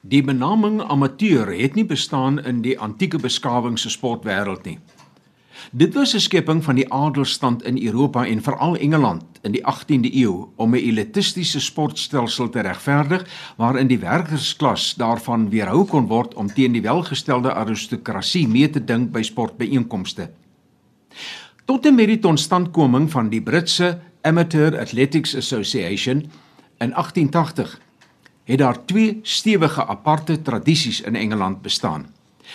Die benaming amateur het nie bestaan in die antieke beskawing se sportwêreld nie. Dit was 'n skepping van die adelstand in Europa en veral Engeland in die 18de eeu om 'n elitistiese sportstelsel te regverdig waarin die werkersklas daarvan weerhou kon word om teen die welgestelde aristokrasie mee te dink by sportbyeenkomste. Tot en met die totstandkoming van die Britse Amateur Athletics Association in 1880 het daar twee stewige aparte tradisies in Engeland bestaan.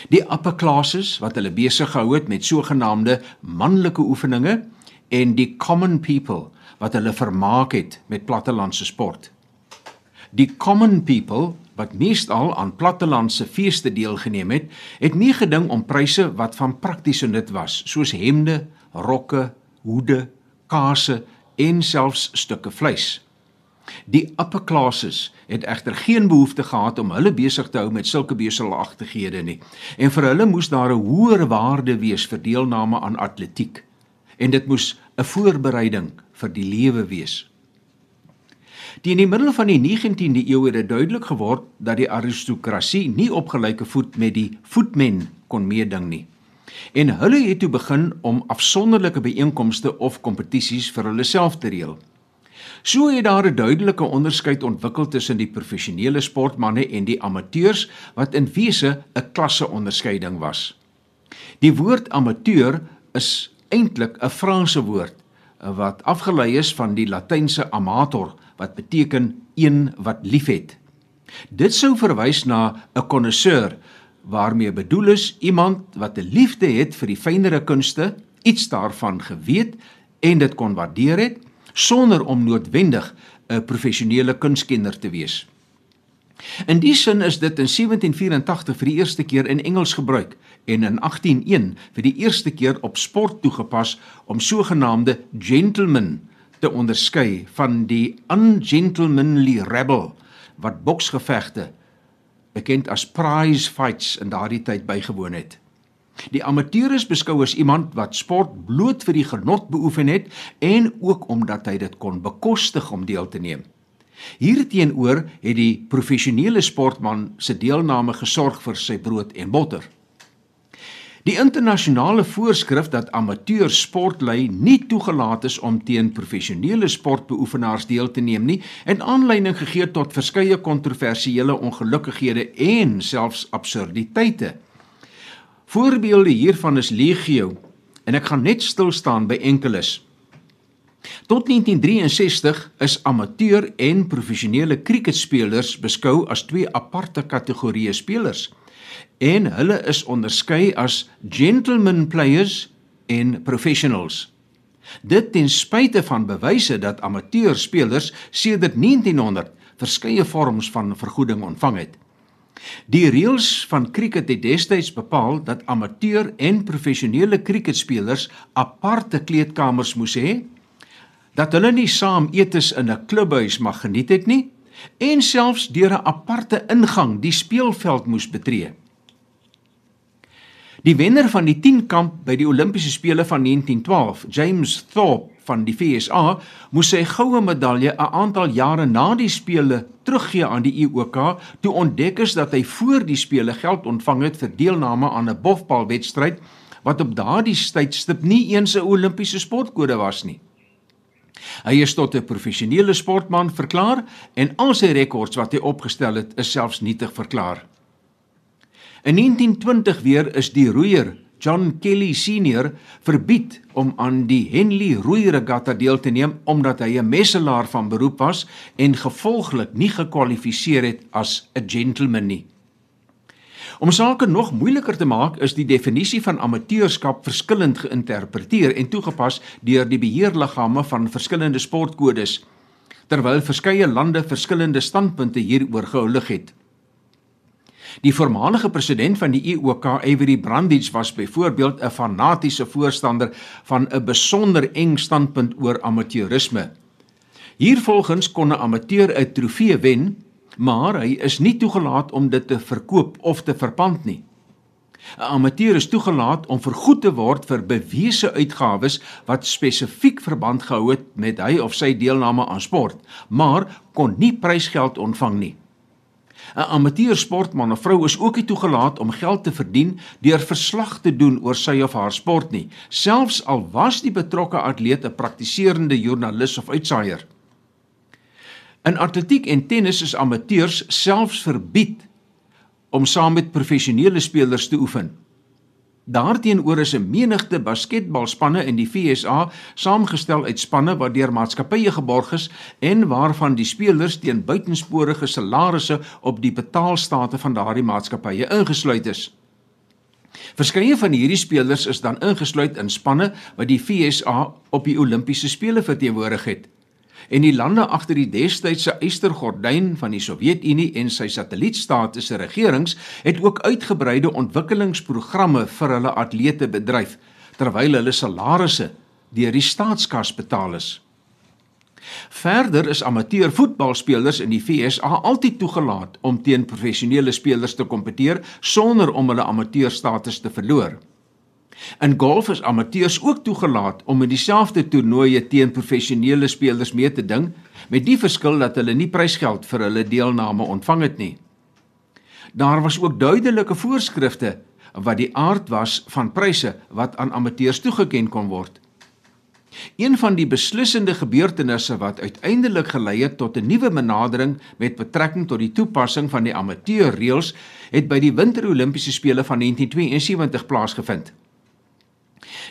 Die upper classes wat hulle besig gehou het met sogenaamde manlike oefeninge en die common people wat hulle vermaak het met plattelandse sport. Die common people wat meestal aan plattelandse feeste deelgeneem het, het nie geding om pryse wat van praktiese nut was, soos hemde, rokke, hoede, kase en selfs stukke vleis. Die upper classes het egter geen behoefte gehad om hulle besig te hou met sulke beselagtighede nie. En vir hulle moes daar 'n hoër waarde wees vir deelname aan atletiek. En dit moes 'n voorbereiding vir die lewe wees. Teen die middel van die 19de eeu het dit duidelik geword dat die aristokrasie nie op gelyke voet met die voetmen kon meeding nie. En hulle het toe begin om afsonderlike byeenkomste of kompetisies vir hulle self te reël. So het daar 'n duidelike onderskeid ontwikkel tussen die professionele sportmense en die amateurs wat in wese 'n klasseonderskeiding was. Die woord amateur is eintlik 'n Franse woord wat afgelei is van die Latynse amator wat beteken een wat liefhet. Dit sou verwys na 'n connoisseur waarmee bedoel is iemand wat 'n liefde het vir die fynere kunste, iets daarvan geweet en dit kon waardeer het sonder om noodwendig 'n professionele kunskenner te wees. In die sin is dit in 1784 vir die eerste keer in Engels gebruik en in 1801 vir die eerste keer op sport toegepas om sogenaamde gentlemen te onderskei van die ungentlemanly rebel wat boksgevegte bekend as prize fights in daardie tyd bygewoon het. Die amateur is beskou as iemand wat sport bloot vir die genot beoefen het en ook omdat hy dit kon bekostig om deel te neem. Hierteenoor het die professionele sportman se deelname gesorg vir sy brood en botter. Die internasionale voorskrif dat amateur sportlei nie toegelaat is om teen professionele sportbeoefenaars deel te neem nie, het aanleiding gegee tot verskeie kontroversiële ongelukkighede en selfs absurditeite. Voorbeelde hiervan is legio en ek gaan net stil staan by enkeles. Tot 1963 is amateur en professionele kriketspelers beskou as twee aparte kategorieë spelers en hulle is onderskei as gentlemen players en professionals. Dit ten spyte van bewyse dat amateur spelers sedert 1900 verskeie vorms van vergoeding ontvang het. Die reëls van cricket het destyds bepaal dat amateur en professionele cricketspelers aparte kleedkamers moes hê, dat hulle nie saam etes in 'n klubhuis mag geniet het nie en selfs deur 'n aparte ingang die speelveld moes betree. Die wenner van die 10 kamp by die Olimpiese spele van 1912, James Thorpe van die FSA moes sy goue medalje 'n aantal jare na die spele teruggee aan die IOK toe ontdek is dat hy voor die spele geld ontvang het vir deelname aan 'n bofbalwedstryd wat op daardie tydstip nie eens 'n Olimpiese sportkode was nie. Hy is tot 'n professionele sportman verklaar en al sy rekords wat hy opgestel het is selfs nietig verklaar. In 1920 weer is die roeier John Kelly senior verbied om aan die Henley Rooi Regatta deel te neem omdat hy 'n messelaar van beroep was en gevolglik nie gekwalifiseer het as 'n gentleman nie. Om sake nog moeiliker te maak, is die definisie van amateurskap verskillend geïnterpreteer en toegepas deur die beheerliggame van verskillende sportkodes, terwyl verskeie lande verskillende standpunte hieroor gehullig het. Die voormalige president van die IOK, Avery Brandage, was byvoorbeeld 'n fanatiese voorstander van 'n besonder eng standpunt oor amateurisme. Hiervolgens kon 'n amateur 'n trofee wen, maar hy is nie toegelaat om dit te verkoop of te verpand nie. 'n Amateur is toegelaat om vergoed te word vir bewese uitgawes wat spesifiek verband gehou het met hy of sy deelname aan sport, maar kon nie prysgeld ontvang nie. 'n Amateur sportman of vrou is ook nie toegelaat om geld te verdien deur verslag te doen oor sy of haar sport nie, selfs al was die betrokke atleet 'n praktiserende joernalis of uitsaaier. In atletiek en tennis is amateurs selfs verbied om saam met professionele spelers te oefen. Daarteenoor is 'n menigte basketbalspanne in die FSA saamgestel uit spanne wat deur maatskappye geborg is en waarvan die spelers teen buitensporige salarisse op die betaalstate van daardie maatskappye ingesluit is. Verskeie van hierdie spelers is dan ingesluit in spanne wat die FSA op die Olimpiese spele verteenwoordig het en die lande agter die destydse eystergordyn van die Sowjetunie en sy satellietstate se regerings het ook uitgebreide ontwikkelingsprogramme vir hulle atlete bedryf terwyl hulle salarisse deur die staatskas betaal is. Verder is amateur voetbalspelers in die FSA altyd toegelaat om teen professionele spelers te kompeteer sonder om hulle amateurstatus te verloor. In golf is amateurs ook toegelaat om in dieselfde toernooie teen professionele spelers mee te ding, met die verskil dat hulle nie prysgeld vir hulle deelname ontvang het nie. Daar was ook duidelike voorskrifte wat die aard was van pryse wat aan amateurs toegeken kon word. Een van die beslissende gebeurtenisse wat uiteindelik gelei het tot 'n nuwe benadering met betrekking tot die toepassing van die amateurreëls het by die Winter Olimpiese spele van 1972 plaasgevind.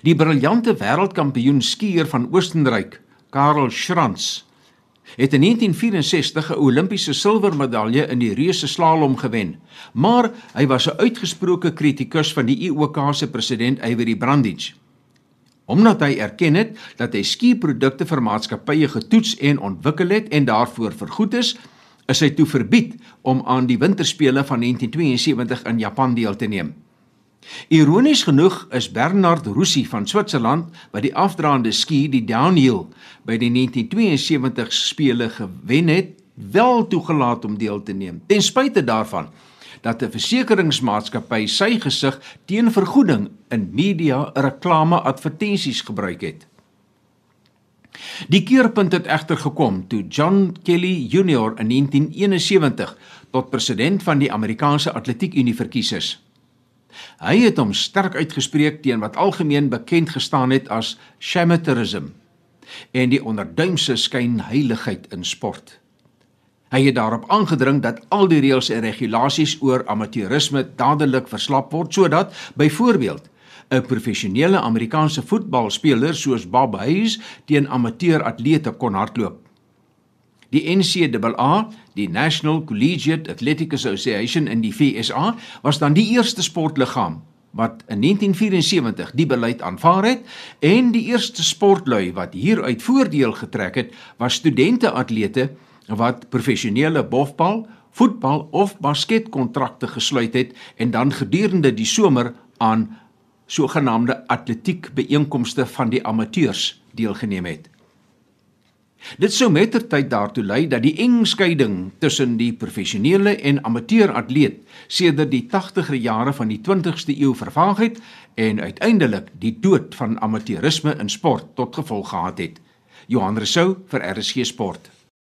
Die briljante wêreldkampioen skier van Oostenryk, Karel Schranz, het in 1964 'n Olimpiese silwermedalje in die reuse slalom gewen, maar hy was 'n uitgesproke kritikus van die IOC se president Avery Brandage. Omdat hy erken het dat hy skiprodukte vir maatskappye getoets en ontwikkel het en daarvoor vergoed is, is hy toe verbied om aan die winterspele van 1972 in Japan deel te neem. Ironies genoeg is Bernard Rossi van Switserland wat die afdraande ski die downhill by die 1972 spele gewen het, wel toegelaat om deel te neem. Ten spyte daarvan dat 'n versekeringsmaatskappy sy gesig teen vergoeding in media reklame advertensies gebruik het. Die keerpunt het egter gekom toe John Kelly Jr in 1971 tot president van die Amerikaanse Atletiek Unie verkies is. Hy het hom sterk uitgespreek teen wat algemeen bekend gestaan het as shamateurism en die onderduimse skynheiligheid in sport. Hy het daarop aangedring dat al die reëls en regulasies oor amateurisme dadelik verslap word sodat byvoorbeeld 'n professionele Amerikaanse voetbalspeler soos Bob Hayes teen amateuratlete kon hardloop. Die NCAA, die National Collegiate Athletic Association in die FSA, was dan die eerste sportliggaam wat in 1974 die beleid aanvaar het en die eerste sportlui wat hieruit voordeel getrek het, was studente-atlete wat professionele bofbal, voetbal of basketkontrakte gesluit het en dan gedurende die somer aan sogenaamde atletiek byeenkomste van die amateurs deelgeneem het. Dit sou mettertyd daartoe lei dat die eng skeiding tussen die professionele en amateur atleet sedert die 80er jare van die 20ste eeu vervaag het en uiteindelik die dood van amateurisme in sport tot gevolg gehad het. Johan Rousseau vir RSG Sport.